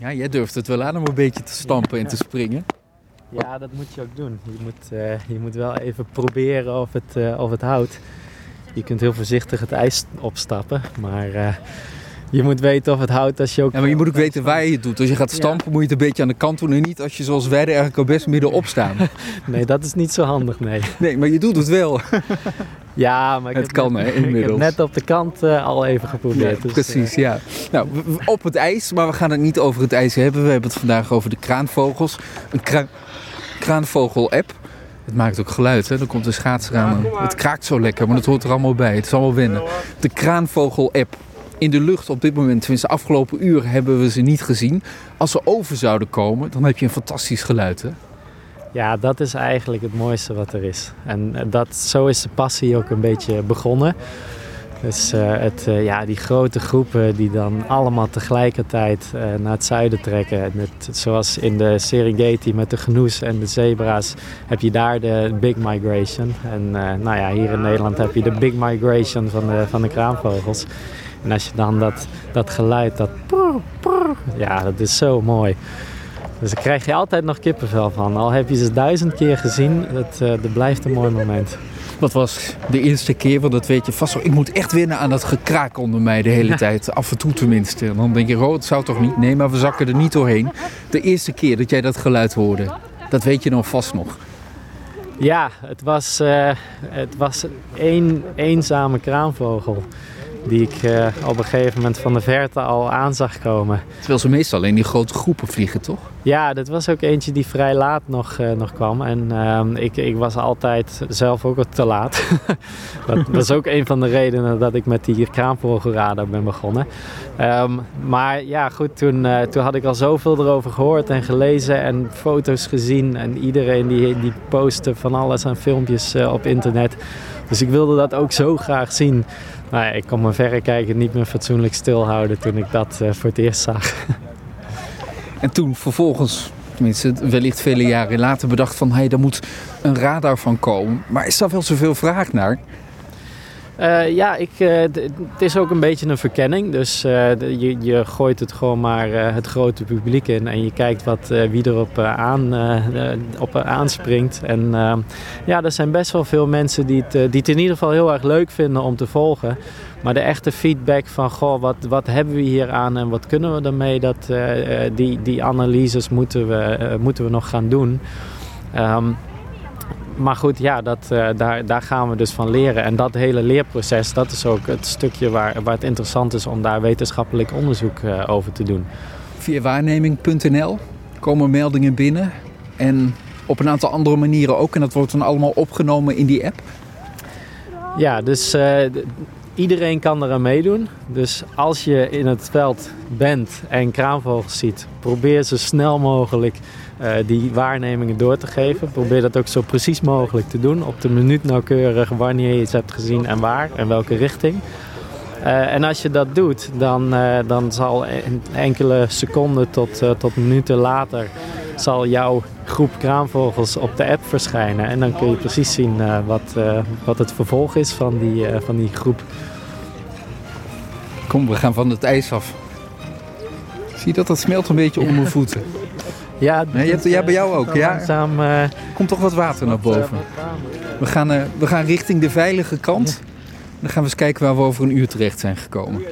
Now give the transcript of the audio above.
Ja, jij durft het wel aan om een beetje te stampen en te springen. Ja, dat moet je ook doen. Je moet, uh, je moet wel even proberen of het, uh, of het houdt. Je kunt heel voorzichtig het ijs opstappen, maar uh, je moet weten of het houdt als je ook... Ja, maar je moet ook weten waar je het doet. Als je gaat stampen ja. moet je het een beetje aan de kant doen en niet als je zoals wij er eigenlijk al best middenop staan. nee, dat is niet zo handig, nee. Nee, maar je doet het wel. Ja, maar ik het heb kan net, hè, inmiddels. Ik heb net op de kant uh, al even geprobeerd. Ja, dus, precies, ja. Nou, op het ijs, maar we gaan het niet over het ijs hebben. We hebben het vandaag over de kraanvogels. Een kra kraanvogel-app. Het maakt ook geluid, hè? Dan komt de schaatser aan. Het kraakt zo lekker, maar dat hoort er allemaal bij. Het is allemaal wennen. De kraanvogel-app. In de lucht op dit moment, tenminste de afgelopen uur, hebben we ze niet gezien. Als ze over zouden komen, dan heb je een fantastisch geluid, hè? Ja, dat is eigenlijk het mooiste wat er is. En dat, zo is de passie ook een beetje begonnen. Dus uh, het, uh, ja, die grote groepen die dan allemaal tegelijkertijd naar het zuiden trekken. Zoals in de Serengeti met de genoes en de zebra's heb je daar de Big Migration. En nou ja, hier in Nederland heb je de Big Migration van van de kraanvogels. En als je dan dat, dat geluid, dat prr, prr, ja, dat is zo mooi. Dus daar krijg je altijd nog kippenvel van. Al heb je ze duizend keer gezien, het, uh, dat blijft een mooi moment. Wat was de eerste keer? Want dat weet je vast wel. Ik moet echt wennen aan dat gekraak onder mij de hele ja. tijd. Af en toe tenminste. En dan denk je, oh, het zou toch niet? Nee, maar we zakken er niet doorheen. De eerste keer dat jij dat geluid hoorde, dat weet je dan vast nog. Ja, het was, uh, het was één eenzame kraanvogel die ik uh, op een gegeven moment van de verte al aan zag komen. Terwijl ze meestal in die grote groepen vliegen, toch? Ja, dat was ook eentje die vrij laat nog, uh, nog kwam. En uh, ik, ik was altijd zelf ook te laat. dat, dat, is ook een van de redenen dat ik met die kraanvogelradar ben begonnen. Um, maar ja, goed, toen, toen had ik al zoveel erover gehoord en gelezen en foto's gezien. En iedereen die, die postte van alles aan filmpjes op internet. Dus ik wilde dat ook zo graag zien. Nou ja, ik kon mijn verrekijker niet meer fatsoenlijk stilhouden toen ik dat uh, voor het eerst zag. En toen vervolgens, tenminste wellicht vele jaren later, bedacht van... hé, hey, daar moet een radar van komen. Maar is daar wel zoveel vraag naar? Uh, ja, ik, uh, het is ook een beetje een verkenning. Dus uh, je, je gooit het gewoon maar het grote publiek in. En je kijkt wat, wie erop aan, op aanspringt. En ja, er zijn best wel veel mensen die het, die in ieder geval heel erg leuk vinden om te volgen. Maar de echte feedback van, goh, wat, wat hebben we hier aan en wat kunnen we ermee? Dat, die, die analyses moeten we, moeten we nog gaan doen. Um, maar goed, ja, dat, uh, daar, daar gaan we dus van leren. En dat hele leerproces, dat is ook het stukje waar, waar het interessant is om daar wetenschappelijk onderzoek uh, over te doen. Via waarneming.nl komen meldingen binnen en op een aantal andere manieren ook. En dat wordt dan allemaal opgenomen in die app? Ja, dus uh, iedereen kan eraan meedoen. Dus als je in het veld bent en kraanvogels ziet, probeer zo snel mogelijk uh, die waarnemingen door te geven. Probeer dat ook zo precies mogelijk te doen. Op de minuut nauwkeurig wanneer je iets hebt gezien en waar en welke richting. Uh, en als je dat doet, dan, uh, dan zal in enkele seconden tot, tot minuten later zal jouw groep kraanvogels op de app verschijnen. En dan kun je precies zien wat, wat het vervolg is van die, van die groep. Kom, we gaan van het ijs af. Zie je dat? Dat smelt een beetje onder mijn voeten. Ja, nee, je hebt, ja, bij jou ook. Ja. Langzaam, uh, Komt toch wat water naar boven. We gaan, uh, we gaan richting de veilige kant. Dan gaan we eens kijken waar we over een uur terecht zijn gekomen.